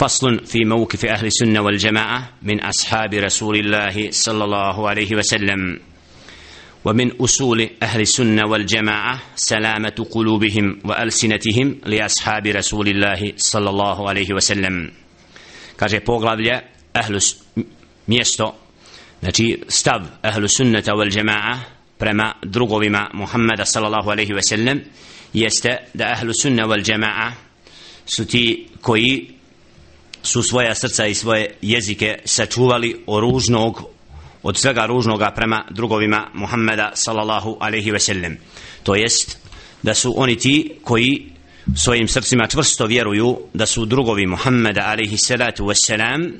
فصل في موقف أهل السنة والجماعة من أصحاب رسول الله صلى الله عليه وسلم ومن أصول أهل السنة والجماعة سلامة قلوبهم وألسنتهم لأصحاب رسول الله صلى الله عليه وسلم kaže poglavlje ahlu mjesto znači stav ahlu sunnata wal jamaa prema drugovima Muhammeda sallallahu alejhi ve sellem jeste da ahlu sunna wal jamaa su ti koji su svoja srca i svoje jezike sačuvali oružnog ružnog od svega ružnoga prema drugovima Muhammeda sallallahu alaihi ve sellem to jest da su oni ti koji svojim srcima čvrsto vjeruju da su drugovi Muhammeda alaihi salatu ve selam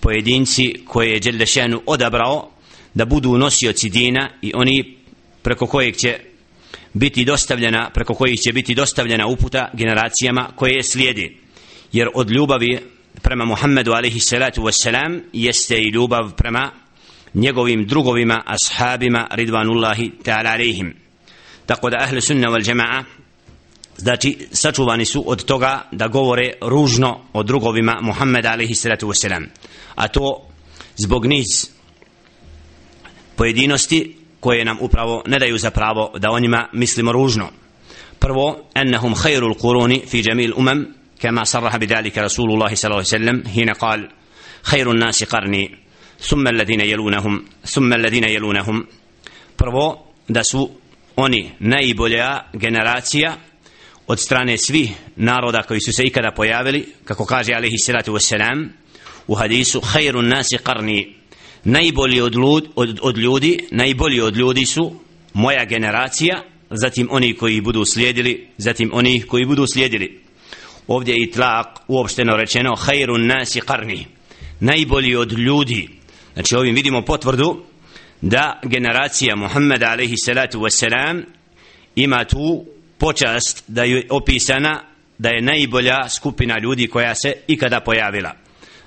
pojedinci koje je Đeldešenu odabrao da budu nosioci dina i oni preko kojeg će biti dostavljena preko kojih će biti dostavljena uputa generacijama koje je slijedi. Jer od ljubavi prema Muhammedu alaihi salatu wassalam jeste i ljubav prema njegovim drugovima ashabima ridvanullahi ta'ala alaihim tako da ahle sunna wal jama'a znači sačuvani su od toga da govore ružno o drugovima Muhammeda alaihi salatu wassalam. A to zbog niz pojedinosti koje nam upravo ne daju za pravo da o njima mislimo ružno. Prvo ennahum khairul quruni fi jamil umam كما صرح بذلك رسول الله صلى الله عليه وسلم حين قال خير الناس قرني ثم الذين يلونهم ثم الذين يلونهم prvo da su oni najbolja generacija od strane svih naroda koji su se ikada pojavili kako kaže alaihi salatu wassalam u hadisu khairun nasi qarni najbolji od, lud, od, od ljudi najbolji od ljudi su moja generacija zatim oni koji budu slijedili zatim oni koji budu slijedili ovdje je itlaq uopšteno rečeno khairun nasi qarni najbolji od ljudi znači ovim vidimo potvrdu da generacija Muhammeda alaihi salatu wassalam ima tu počast da je opisana da je najbolja skupina ljudi koja se ikada pojavila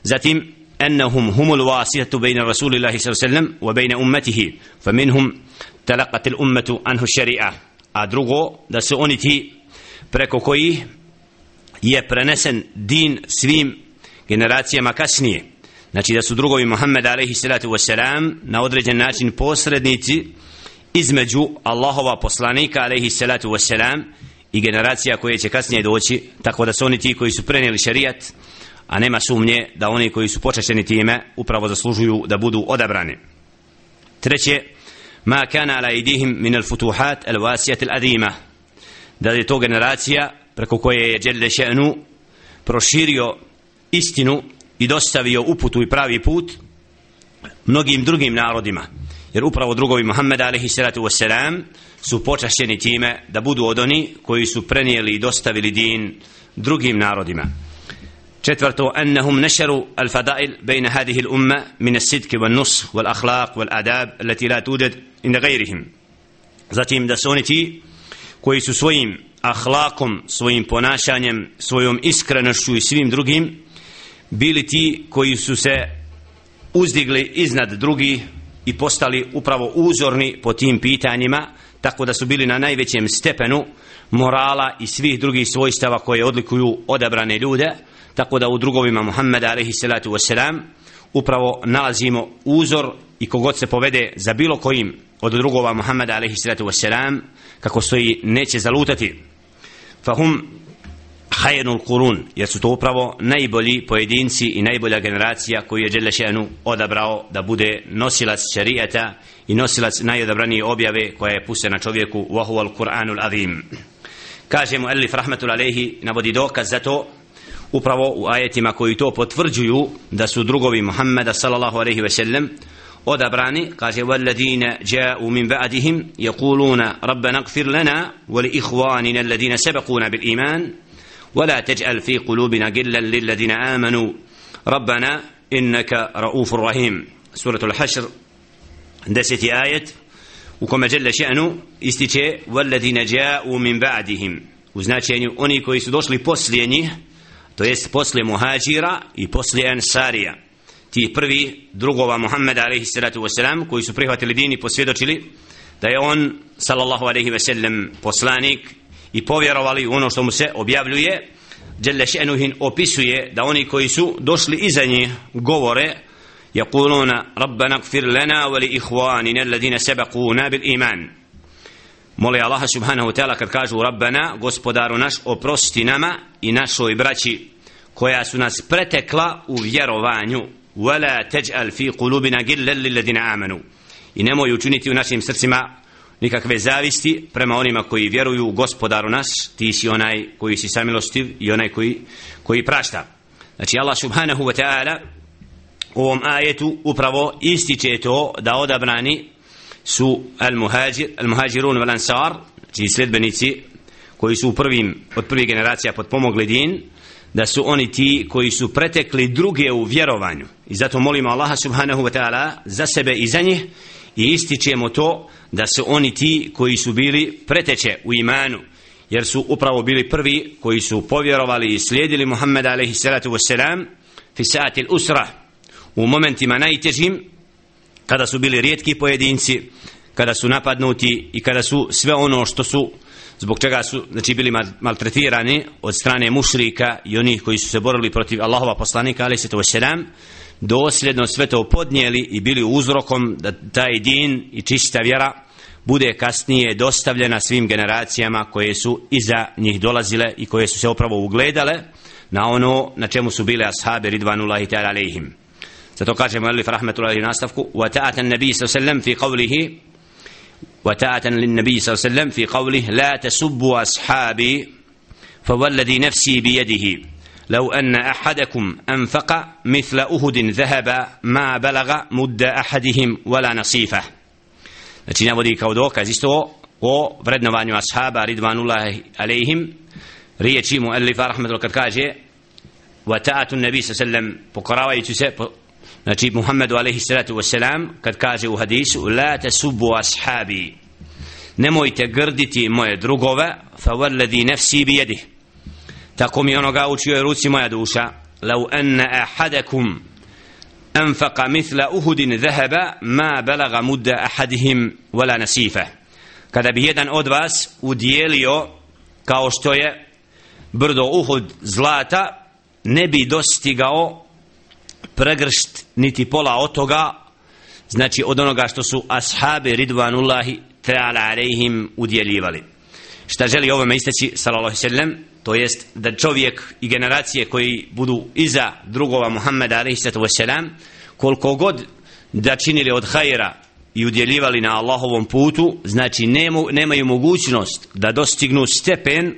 zatim أنهم هم الواسطة بين رسول الله صلى الله عليه وسلم وبين أمته فمنهم تلقت الأمة عنه الشريعة أدرغو دا سؤونتي preko koji je prenesen din svim generacijama kasnije. Znači da su drugovi Muhammed alaihi salatu wasalam na određen način posrednici između Allahova poslanika alaihi salatu wasalam i generacija koje će kasnije doći tako da su oni ti koji su prenijeli šarijat a nema sumnje da oni koji su počašćeni time upravo zaslužuju da budu odabrani. Treće ma kana ala idihim min al futuhat al wasiyat al adima da je to generacija preko koje je Đerde Še'nu proširio istinu i dostavio uputu i pravi put mnogim drugim narodima. Jer upravo drugovi Muhammeda a.s. su počašćeni time da budu od oni koji su prenijeli i dostavili din drugim narodima. Četvrto, annahum nešaru al-fadail bejna hadihil umma mine sidke van nus, val ahlak, val adab, leti la tuded in gajrihim. Zatim da su oni ti koji su svojim ahlakom, svojim ponašanjem, svojom iskrenošću i svim drugim bili ti koji su se uzdigli iznad drugi i postali upravo uzorni po tim pitanjima tako da su bili na najvećem stepenu morala i svih drugih svojstava koje odlikuju odabrane ljude tako da u drugovima Muhammeda alaihi salatu wasalam upravo nalazimo uzor i kogod se povede za bilo kojim od drugova Muhammeda alaihi salatu wasalam kako stoji neće zalutati fahum hajnul kurun jer su to upravo najbolji pojedinci i najbolja generacija koju je Đelešenu odabrao da bude nosilac šarijata i nosilac najodabranije objave koja je pustena čovjeku u al Kur'anul azim. Kaže mu Elif Rahmetul alehi navodi dokaz za to upravo u ajetima koji to potvrđuju da su drugovi Muhammeda sallallahu alaihi ve sellem ودبراني قال والذين جاءوا من بعدهم يقولون ربنا اغفر لنا ولإخواننا الذين سبقونا بالإيمان ولا تجعل في قلوبنا غلا للذين آمنوا. ربنا إنك رؤوف رحيم. سورة الحشر دست آية. وكما جل شأنه استجاء والذين جاءوا من بعدهم. وزنات يعني أني كويس دوش لبوصل يعني تويس بوصل مهاجرة يبوصل أنصارية. يعني ti prvi drugova Muhammeda alaihi salatu wasalam koji su prihvatili din i posvjedočili da je on sallallahu alaihi wasallam poslanik i povjerovali ono što mu se objavljuje Jalla še'nuhin opisuje da oni koji su došli iza njih govore يقولون ربنا اغفر لنا ولإخواننا الذين سبقونا بالإيمان moli Allah subhanahu wa ta'ala kad kažu Rabbana, gospodaru naš, oprosti nama i našoj braći koja su nas pretekla u vjerovanju wala taj'al fi qulubina gillan lil ladina amanu i nemoj učiniti u našim srcima nikakve zavisti prema onima koji vjeruju u gospodaru nas. Ti si onaj koji si samilostiv i onaj koji, koji prašta. Znači Allah subhanahu wa ta'ala u ovom ajetu upravo ističe to da odabrani su al-muhajir, al-muhajirun vel-ansar, znači sledbenici koji su u prvim, od prvih generacija podpomogli din da su oni ti koji su pretekli druge u vjerovanju. I zato molimo Allaha subhanahu wa ta'ala za sebe i za njih i ističemo to da su oni ti koji su bili preteče u imanu jer su upravo bili prvi koji su povjerovali i slijedili Muhammeda alaihi salatu wassalam fi saatil usra u momentima najtežim kada su bili rijetki pojedinci kada su napadnuti i kada su sve ono što su zbog čega su znači bili maltretirani od strane mušrika i onih koji su se borili protiv Allahova poslanika ali se to selam dosljedno sve to podnijeli i bili uzrokom da taj din i čista vjera bude kasnije dostavljena svim generacijama koje su iza njih dolazile i koje su se upravo ugledale na ono na čemu su bile ashabi ridvanullahi ta'ala alaihim zato kažemo alif rahmetullahi nastavku wa ta'atan nabi sallam fi qawlihi wa ta'atan lin nabi sallam fi qawlihi la tasubbu ashabi فوالذي نفسي بيده لو أن أحدكم أنفق مثل أهد ذهب ما بلغ مد أحدهم ولا نصيفه Znači navodi kao dokaz isto o vrednovanju ashaba ridvanullahi alejhim riječi mu alifa rahmetul kad kaže wa ta'atu nabi sallam pokoravajući se znači Muhammedu alaihi salatu wasalam kad kaže u hadisu la tasubbu ashabi. Nemojte grditi moje drugove fa walladhi nafsi bi yadihi tako mi onoga u čijoj ruci moja duša. Lau anna ahadakum anfaqa mithla uhudin zahaba ma balaga mudda ahadihim wala nasifa. Kada bi jedan od vas udjelio kao što je brdo uhud zlata ne bi dostigao pregršt niti pola od toga znači od onoga što su ashabi ridvanullahi ta'ala alejhim udjeljivali. Šta želi ovome isteći sallallahu sallam to jest da čovjek i generacije koji budu iza drugova Muhammeda alejhi selam koliko god da činili od hajera i udjeljivali na Allahovom putu znači nemu, nemaju mogućnost da dostignu stepen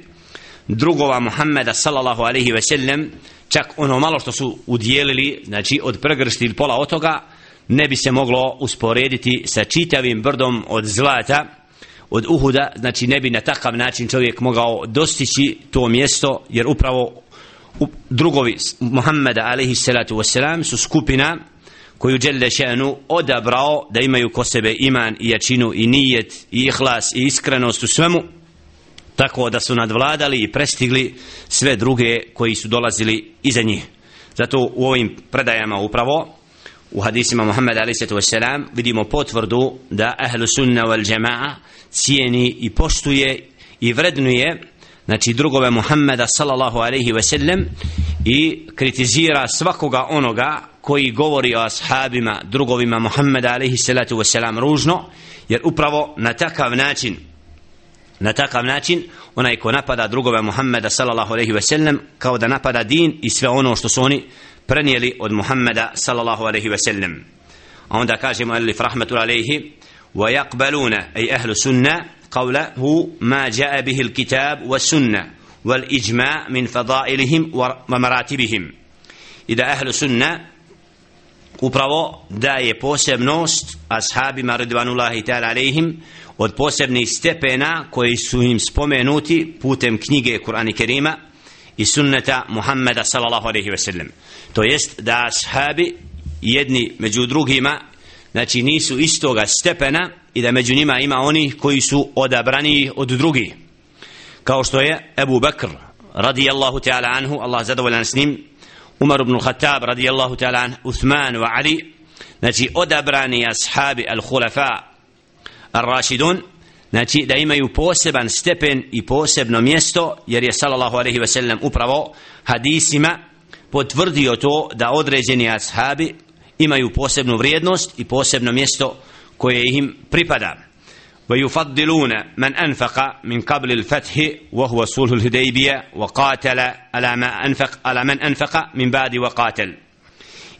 drugova Muhammeda sallallahu alaihi sellem čak ono malo što su udjelili znači od pregršti ili pola otoga ne bi se moglo usporediti sa čitavim brdom od zlata od Uhuda, znači ne bi na takav način čovjek mogao dostići to mjesto, jer upravo drugovi Muhammeda alaihi salatu wasalam su skupina koju Đelle še'nu odabrao da imaju ko sebe iman i jačinu i nijet i ihlas i iskrenost u svemu tako da su nadvladali i prestigli sve druge koji su dolazili iza njih zato u ovim predajama upravo u hadisima Muhammed a.s. vidimo potvrdu da ahlu sunna wal jama'a cijeni i poštuje i vrednuje znači drugove Muhammeda sallallahu alaihi ve sellem i kritizira svakoga onoga koji govori o ashabima drugovima Muhammeda alaihi salatu ve selam ružno jer upravo na takav način na takav način onaj ko napada drugove Muhammeda sallallahu alejhi ve sellem kao da napada din i sve ono što su oni prenijeli od Muhammeda sallallahu alejhi ve sellem a onda kaže mu alif rahmatu alaihi wa yaqbaluna ay ahlu sunna qawlahu ma jaa bihi alkitab wa sunna wal ijma' min fadailihim wa maratibihim. Ida ahlu sunna upravo da je posebnost ashabima radvanullahi ta'ala alaihim od posebnih stepena koji su im spomenuti putem knjige Kur'ana Kerima i sunneta Muhammeda sallallahu alaihi ve sellem. To jest da ashabi jedni među drugima znači nisu istoga stepena i da među njima ima oni koji su odabrani od drugih. Kao što je Ebu Bakr radijallahu ta'ala anhu Allah zadovoljan s njim Umar ibn Khattab radijallahu ta'ala anhu Uthman wa Ali znači odabrani ashabi al-khulafa al-rashidun znači da imaju poseban stepen i posebno mjesto jer je sallallahu alaihi ve sellem upravo hadisima potvrdio to da određeni ashabi imaju posebnu vrijednost i posebno mjesto koje im pripada. ويفضلون من أنفق من قبل الفتح وهو صلح الهديبية وقاتل على ما أنفق على من أنفق من بعد وقاتل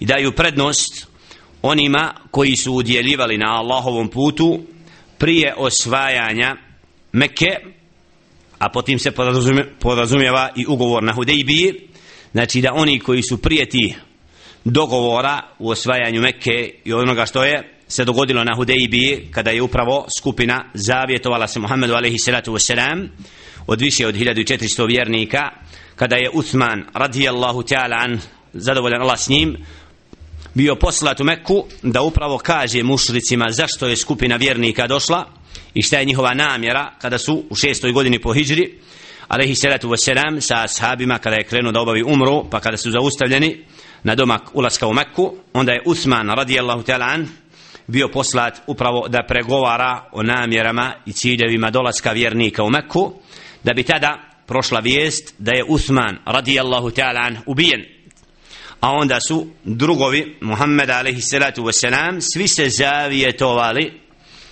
إذا يبردنست onima koji su udjeljivali na Allahovom putu prije osvajanja Mekke a potim se podrazumijeva i ugovor na Hudejbiji znači da oni koji su prije ti dogovora u osvajanju Mekke i onoga što je se dogodilo na Hudejbi kada je upravo skupina zavjetovala se Muhammedu alaihi salatu wasalam od više od 1400 vjernika kada je Uthman radijallahu ta'ala an zadovoljan Allah s njim bio poslat u Mekku da upravo kaže mušricima zašto je skupina vjernika došla i šta je njihova namjera kada su u šestoj godini po hijri alaihi salatu wasalam sa ashabima kada je krenuo da obavi umru pa kada su zaustavljeni na domak ulaska u Mekku onda je Uthman radijallahu ta'ala an bio poslat upravo da pregovara o namjerama i ciljevima dolaska vjernika u Mekku da bi tada prošla vijest da je Uthman radijallahu ta'ala an ubijen. A onda su drugovi Muhammed alaihi salatu wasalam svi se zavijetovali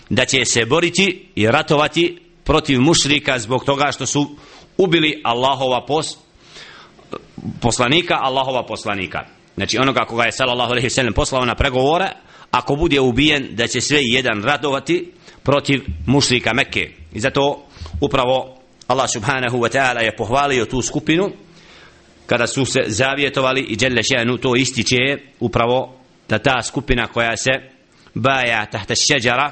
da će se boriti i ratovati protiv mušrika zbog toga što su ubili Allahova pos, poslanika Allahova poslanika. Znači onoga koga je sallallahu alaihi sallam poslao na pregovore ako bude ubijen da će sve jedan radovati protiv mušrika Mekke. I zato upravo Allah subhanahu wa ta'ala je pohvalio tu skupinu kada su se zavjetovali i Đelle Še'nu to ističe upravo da ta skupina koja se baja tahta šeđara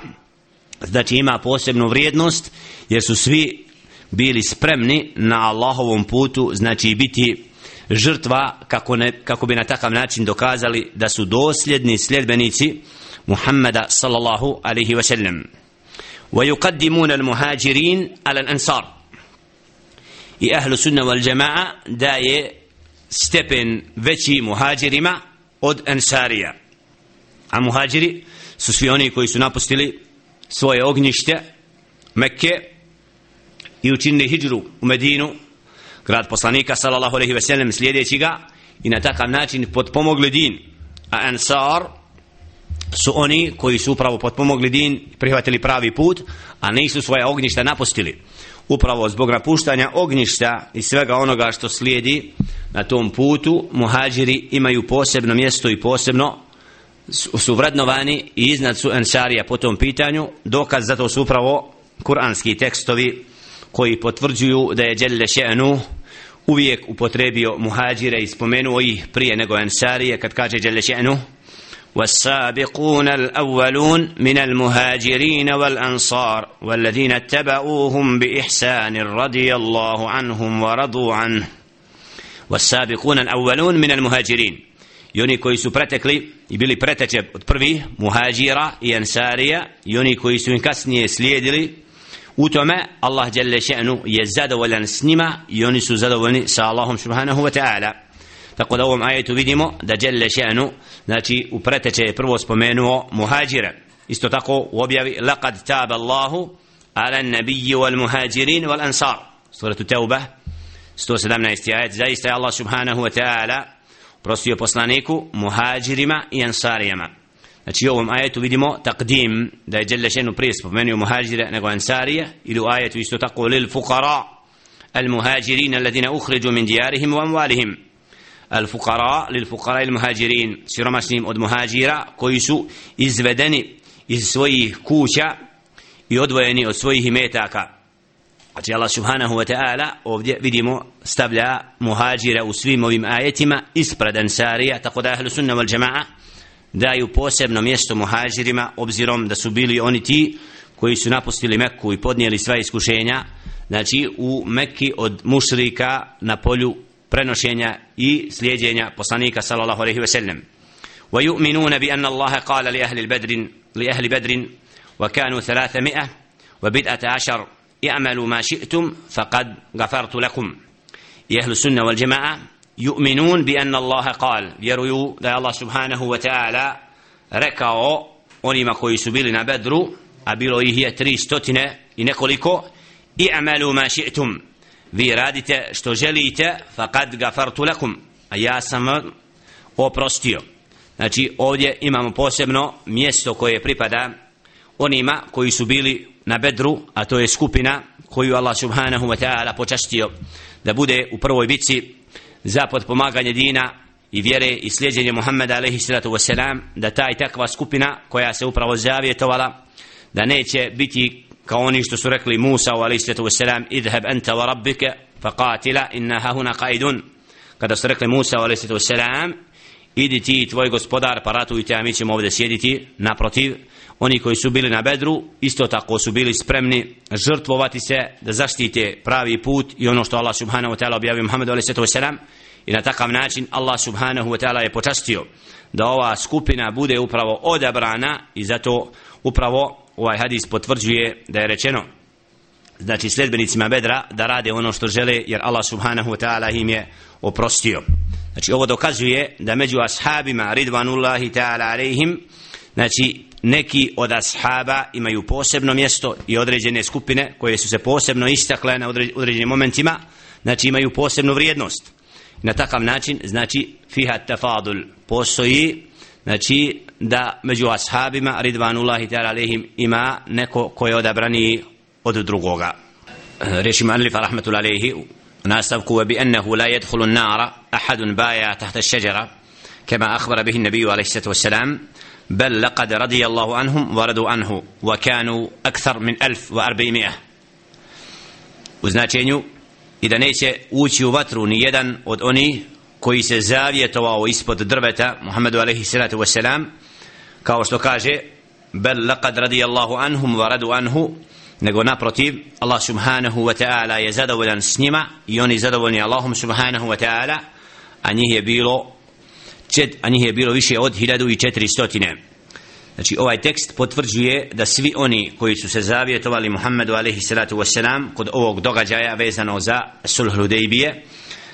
znači ima posebnu vrijednost jer su svi bili spremni na Allahovom putu znači biti žrtva kako, ne, kako bi na takav način dokazali da su dosljedni sljedbenici Muhammeda sallallahu alaihi wa sallam ويقدمون المهاجرين على الأنصار i ahlu sunna wal jamaa daje stepen veći muhađirima od ansarija a muhađiri su svi oni koji su napustili svoje ognjište Mekke i učinili hijđru u Medinu grad poslanika sallallahu alejhi ve sellem slijedeći ga i na takav način potpomogli din. A ansar su oni koji su upravo potpomogli din prihvatili pravi put a nisu svoje ognjišta napustili. Upravo zbog napuštanja ognjišta i svega onoga što slijedi na tom putu muhađiri imaju posebno mjesto i posebno su vrednovani i iznad su ensarija po tom pitanju. Dokaz za to su upravo kuranski tekstovi koji potvrđuju da je Đelle Še'nu uvijek upotrebio muhađire i spomenuo ih prije nego ensarije kad kaže Đelle Še'nu والسابقون الأولون من المهاجرين والأنصار والذين اتبعوهم بإحسان رضي الله عنهم ورضوا عنه والسابقون الأولون من المهاجرين i oni koji su pretekli i bili preteče od prvi muhađira i ansarija i oni koji su im kasnije slijedili u tome Allah jelle še'nu je zadovoljan s njima i oni su zadovoljni sa Allahom subhanahu wa ta'ala tako da u ovom ajetu vidimo da jelle še'nu znači u preteče je prvo spomenuo muhađire. isto tako u objavi laqad taba Allahu ala nabiji wal muhađirin wal ansar suratu tauba 117. ajet zaista je Allah subhanahu wa ta'ala prostio poslaniku muhađirima i ansarijama znači u ovom ajetu vidimo takdim da je Đelle šenu prije spomenuo muhađire nego ansarije ili u ajetu isto tako lil fuqara al muhađirin alladina ukhriđu min dijarihim wa amvalihim al fuqara lil fuqara il muhađirin siromašnim od muhađira koji su izvedeni iz svojih kuća i odvojeni od svojih imetaka. Znači Allah subhanahu wa ta'ala ovdje vidimo stavlja muhađira u svim ovim ajetima ispred ansarija, tako da ahlu sunna wal jama'a daju posebno mjesto muhađirima obzirom da su bili oni ti koji su napustili Mekku i podnijeli sva iskušenja znači u Mekki od mušrika na polju prenošenja i slijedjenja poslanika sallallahu alaihi ve sellem ويؤمنون بأن الله قال لأهل البدر لأهل بدر وكانوا ثلاثمائة وبدأة عشر اعملوا ما شئتم فقد غفرت لكم يا أهل السنة والجماعة يؤمنون بأن الله قال يروي دا الله سبحانه وتعالى ركع أني ما كويس بيلنا بدر أبيلو هي تري ستوتنا إنكوليكو اعملوا ما شئتم في رادت شتو جليت فقد غفرت لكم أيا سم oprostio. Znači, ovdje imamo posebno mjesto koje pripada onima koji su bili na bedru, a to je skupina koju Allah subhanahu wa ta'ala počastio da bude u prvoj bici za podpomaganje dina i vjere i slijedjenje Muhammeda alaihi salatu wasalam da ta i takva skupina koja se upravo zavjetovala da neće biti kao oni što su rekli Musa alaihi salatu wasalam idheb anta wa rabbike faqatila inna hahuna qaidun. Kada su rekli Musa alaihi salatu wasalam idi ti tvoj gospodar pa ratujte a mi ćemo ovdje sjediti naprotiv oni koji su bili na bedru isto tako su bili spremni žrtvovati se da zaštite pravi put i ono što Allah subhanahu wa ta'ala objavio Muhammedu alaihi salatu wasalam i na takav način Allah subhanahu wa ta'ala je počastio da ova skupina bude upravo odabrana i zato upravo ovaj hadis potvrđuje da je rečeno znači sledbenicima bedra da rade ono što žele jer Allah subhanahu wa ta'ala im je oprostio. Znači ovo dokazuje da među ashabima ridvanullahi ta'ala alaihim znači neki od ashaba imaju posebno mjesto i određene skupine koje su se posebno istakle na određenim momentima znači imaju posebnu vrijednost na takav način znači fiha tafadul postoji znači da među ashabima ridvanullahi ta'ala alaihim ima neko ko je odabrani od drugoga reši manlif rahmatul alaihi nastavku wa bi ennehu la jedhulu nara ahadun baja tahta šeđera كما أخبر به النبي عليه الصلاة والسلام بل لقد رضي الله عنهم ورضوا عنه وكانوا أكثر من ألف وأربعمائة وزناتينيو i da neće ući u vatru ni jedan od oni koji se zavjetovao ispod drveta Muhammedu alaihi salatu wasalam kao što kaže bel laqad radijallahu anhum wa radu anhu nego naprotiv Allah subhanahu wa ta'ala je zadovoljan s njima i oni zadovoljni Allahum subhanahu wa ta'ala a njih je bilo a njih je bilo više od 1400 Znači ovaj tekst potvrđuje da svi oni koji su se zavjetovali Muhammedu alaihi salatu wasalam kod ovog događaja vezano za sulh Hudejbije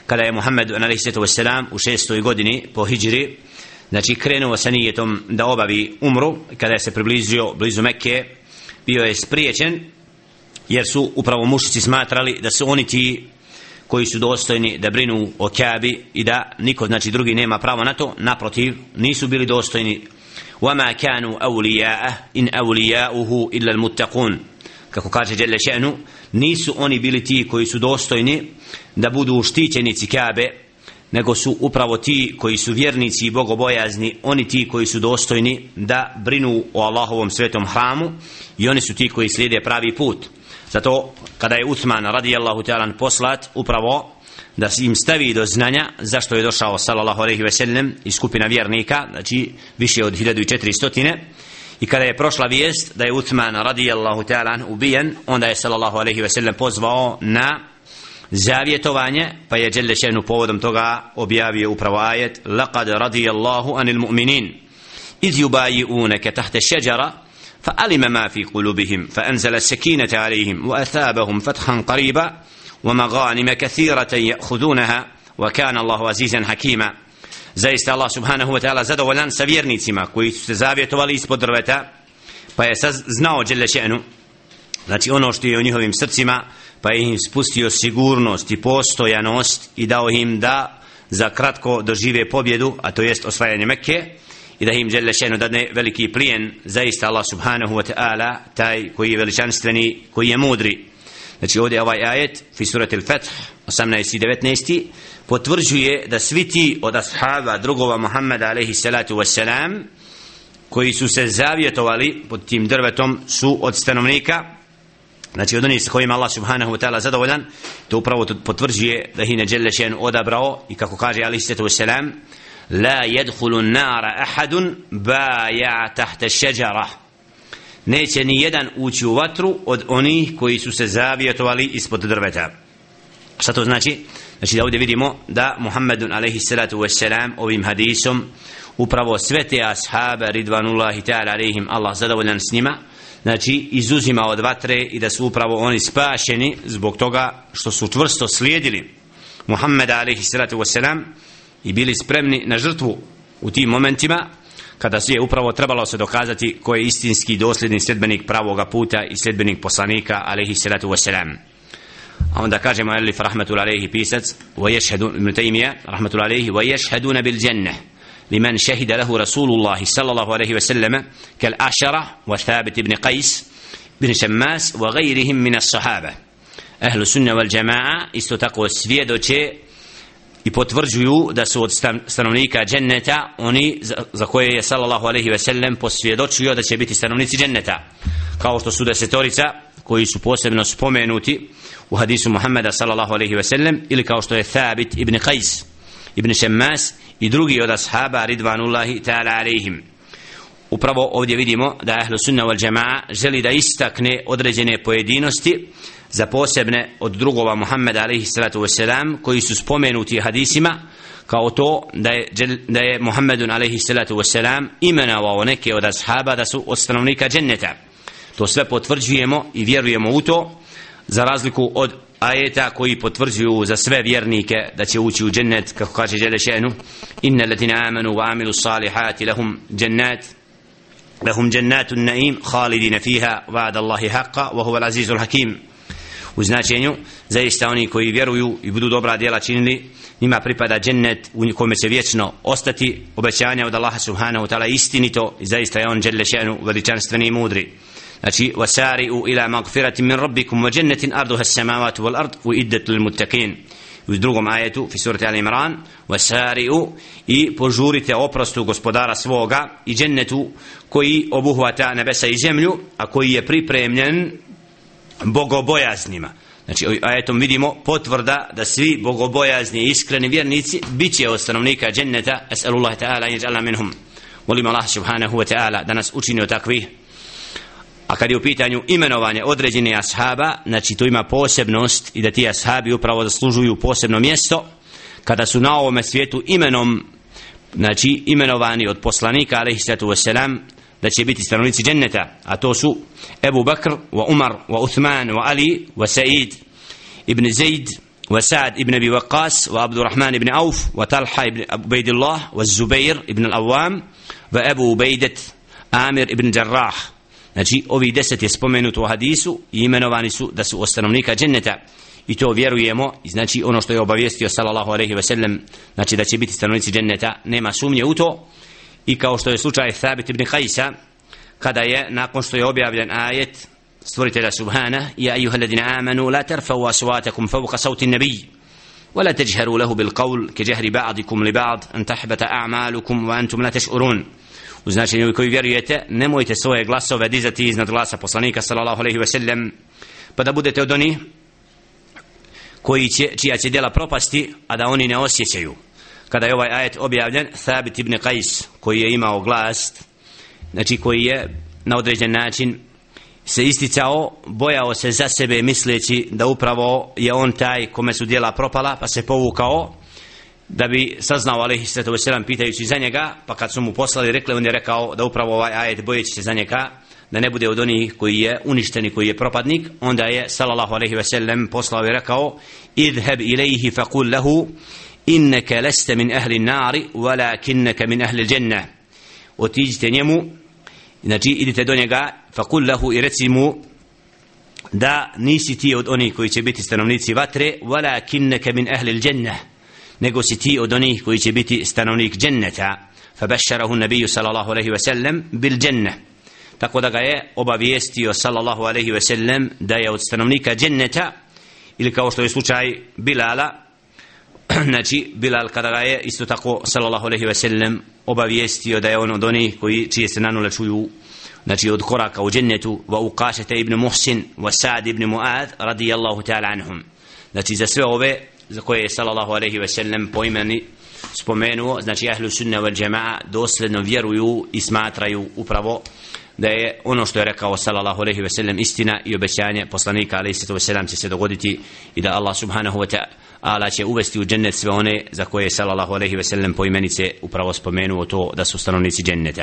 kada je Muhammed alaihi salatu wasalam u šestoj godini po hijri znači krenuo sa nijetom da obavi umru kada je se približio blizu Mekke bio je spriječen jer su upravo mušici smatrali da su oni ti koji su dostojni da brinu o Kabi i da niko znači drugi nema pravo na to naprotiv nisu bili dostojni وما كانوا أولياءه إن أولياؤه إلا المتقون kako kaže Đele Šenu, nisu oni bili ti koji su dostojni da budu štićenici Kabe, nego su upravo ti koji su vjernici i bogobojazni, oni ti koji su dostojni da brinu o Allahovom svetom hramu i oni su ti koji slijede pravi put. Zato kada je Uthman radijallahu ta'ala poslat, upravo da se im stavi do znanja zašto je došao sallallahu alejhi ve sellem i skupina vjernika znači više od 1400 i kada je prošla vijest da je Uthman radijallahu ta'ala ubijen onda je sallallahu alejhi ve sellem pozvao na zavjetovanje pa je dželle šenu povodom toga objavio upravo ajet laqad radijallahu anil mu'minin iz yubayi'unaka tahta ash-shajara فعلم ما في قلوبهم فأنزل السكينة عليهم وأثابهم فتحا قريبا ومغانم كثيرة يأخذونها وكان الله عزيزا حكيما zaista Allah subhanahu wa ta'ala zadovoljan sa vjernicima koji su se zavjetovali ispod drveta pa je znao dželle še'nu znači ono što je u njihovim srcima pa je im spustio sigurnost i postojanost i dao im da za kratko dožive pobjedu a to jest osvajanje Mekke i da im žele še'nu dadne veliki plijen zaista Allah subhanahu wa ta'ala taj koji je veličanstveni koji je mudri Znači ovdje ovaj ajet, fi surati al-Fath, 18. i 19. potvrđuje da svi ti od ashaba drugova Muhammeda alaihi salatu wassalam, koji su se zavjetovali pod tim drvetom su od stanovnika, znači od onih s kojima Allah subhanahu wa ta'ala zadovoljan, to upravo potvrđuje da hine dželle šen odabrao i kako kaže alaihi salatu wassalam, la يدخل nara ahadun بايع tahta šeđara neće ni jedan ući u vatru od onih koji su se zavjetovali ispod drveta. Šta to znači? Znači da ovdje vidimo da Muhammedun alaihi salatu wassalam ovim hadisom upravo sve te ashabe ridvanullahi ta'ala alaihim Allah zadovoljan s njima znači izuzima od vatre i da su upravo oni spašeni zbog toga što su čvrsto slijedili Muhammeda alaihi salatu wassalam i bili spremni na žrtvu u tim momentima kada je upravo trebalo se dokazati ko je istinski dosljedni sljedbenik pravoga puta i sljedbenik poslanika alaihi salatu wasalam a onda kažemo alif rahmatul alaihi pisac wa yashhadu ibn taymija rahmatul alaihi wa yashhaduna bil jannah لمن شهد له رسول الله صلى الله عليه وسلم كالأشرة وثابت بن قيس بن شماس وغيرهم من الصحابة أهل السنة والجماعة استتقوا svjedoče i potvrđuju da su od stanovnika dženneta oni za koje je sallallahu alaihi ve sellem posvjedočio da će biti stanovnici dženneta. Kao što su desetorica koji su posebno spomenuti u hadisu Muhammeda sallallahu alaihi ve sellem ili kao što je Thabit ibn Qais ibn Shammas i drugi od ashaba ridvanullahi ta'ala alaihim. Upravo ovdje vidimo da ahlu sunna wal jamaa želi da istakne određene pojedinosti za posebne od drugova Muhammeda alaihi salatu wasalam koji su spomenuti hadisima kao to da je, da je Muhammedun alaihi salatu wasalam imenovao neke od ashaba da su od stanovnika dženneta. To sve potvrđujemo i vjerujemo u to za razliku od ajeta koji potvrđuju za sve vjernike da će ući u džennet kako kaže Đele še'nu inna letina amanu wa amilu salihati lahum džennet lahum džennatu naim khalidina fiha vada Allahi haqqa wa al-azizul hakim u značenju. Zaista oni koji vjeruju i budu dobra djela činili njima pripada džennet u kome će vječno ostati obećanja od Allaha subhanahu ta'ala istinito i zaista je on Đele še'nu veličanstveni i mudri. Znači wasari'u ila magfirati min rabbikum wa jannatin arduha as-samawati wal ard uiddat lil muttaqin. U drugom ajetu fi surati al imran wasari'u i požurite oprostu gospodara svoga i džennetu koji obuhvata nebesa i zemlju a koji je pripremljen bogobojaznima Znači, ajetom vidimo potvrda da svi bogobojazni i iskreni vjernici bit će od stanovnika dženneta, es'alullah ta'ala, inja'ala minhum. Molim Allah subhanahu wa ta'ala da nas učini od takvih A kad je u pitanju imenovanje određene ashaba, znači to ima posebnost i da ti ashabi upravo zaslužuju posebno mjesto, kada su na ovome svijetu imenom, znači imenovani od poslanika, alejhi salatu vesselam da će biti stanovnici dženneta, a to su Ebu Bakr, wa Umar, wa Uthman, wa Ali, wa Sa'id, ibn Zaid, wa Sa'd ibn Abi Waqqas, wa Abdurrahman ibn Auf, wa Talha ibn Ubaidillah, wa Zubair ibn al-Awwam, wa Abu Ubaidat Amir ibn Jarrah, Znači, ovi deset je spomenuto u hadisu i imenovani su da su ostanovnika dženneta. I to vjerujemo, i znači ono što je obavijestio sallallahu alaihi ve sellem, znači da će biti stanovnici dženneta, nema sumnje u to I kao što je slučaj Thabit ibn Qajsa, kada je, nakon što je objavljen ajet, stvoritelja subhana, ja ayuha ladina amanu, la tarfau aswatakum fawqa sauti nabij, ولا تجهروا له بالقول كجهر بعضكم لبعض أن تحبط أعمالكم وأنتم لا تشعرون u značenju koji vjerujete nemojte svoje glasove dizati iznad glasa poslanika sallallahu alejhi ve sellem pa da budete od onih koji će, čija će djela propasti a da oni ne osjećaju kada je ovaj ajet objavljen Thabit ibn Qais koji je imao glas znači koji je na određen način se isticao, bojao se za sebe misleći da upravo je on taj kome su djela propala pa se povukao da bi saznao alaihi sallatu wasalam pitajući za njega pa kad su mu poslali rekli on je rekao da upravo ovaj ajet bojeći se za njega da ne bude od onih koji je uništeni koji je propadnik. Onda je sallallahu alaihi wasallam poslao i rekao idheb ilaihi faqul lahu inneke leste min ahli nari walakinneke min ahli dženna otiđite njemu znači idite do njega faqul lahu i reci mu da nisi ti od onih koji će biti stanovnici vatre walakinneke min ahli dženna nego si ti od onih koji će biti stanovnik dženneta fabešarahu nabiju sallallahu alaihi ve sellem bil dženne tako da ga je obavijestio sallallahu alaihi ve sellem da je od stanovnika dženneta ili kao što je slučaj Bilala znači Bilal kada ga je isto tako sallallahu alejhi ve sellem obavijestio da je on od onih koji čije se nanule čuju znači od koraka u džennetu wa uqashata ibn Muhsin wa Sa'd ibn Mu'ad radijallahu ta'ala anhum. Znači za sve ove za koje je sallallahu alejhi ve sellem poimeni spomenuo znači ahlu sunna wal jamaa dosledno vjeruju i smatraju upravo da je ono što je rekao sallallahu alejhi ve sellem istina i obećanje poslanika alejhi ve sellem će se dogoditi i da Allah subhanahu wa ta'ala će uvesti u džennet sve one za koje je sallallahu alejhi ve sellem po imenice upravo spomenuo to da su stanovnici dženneta.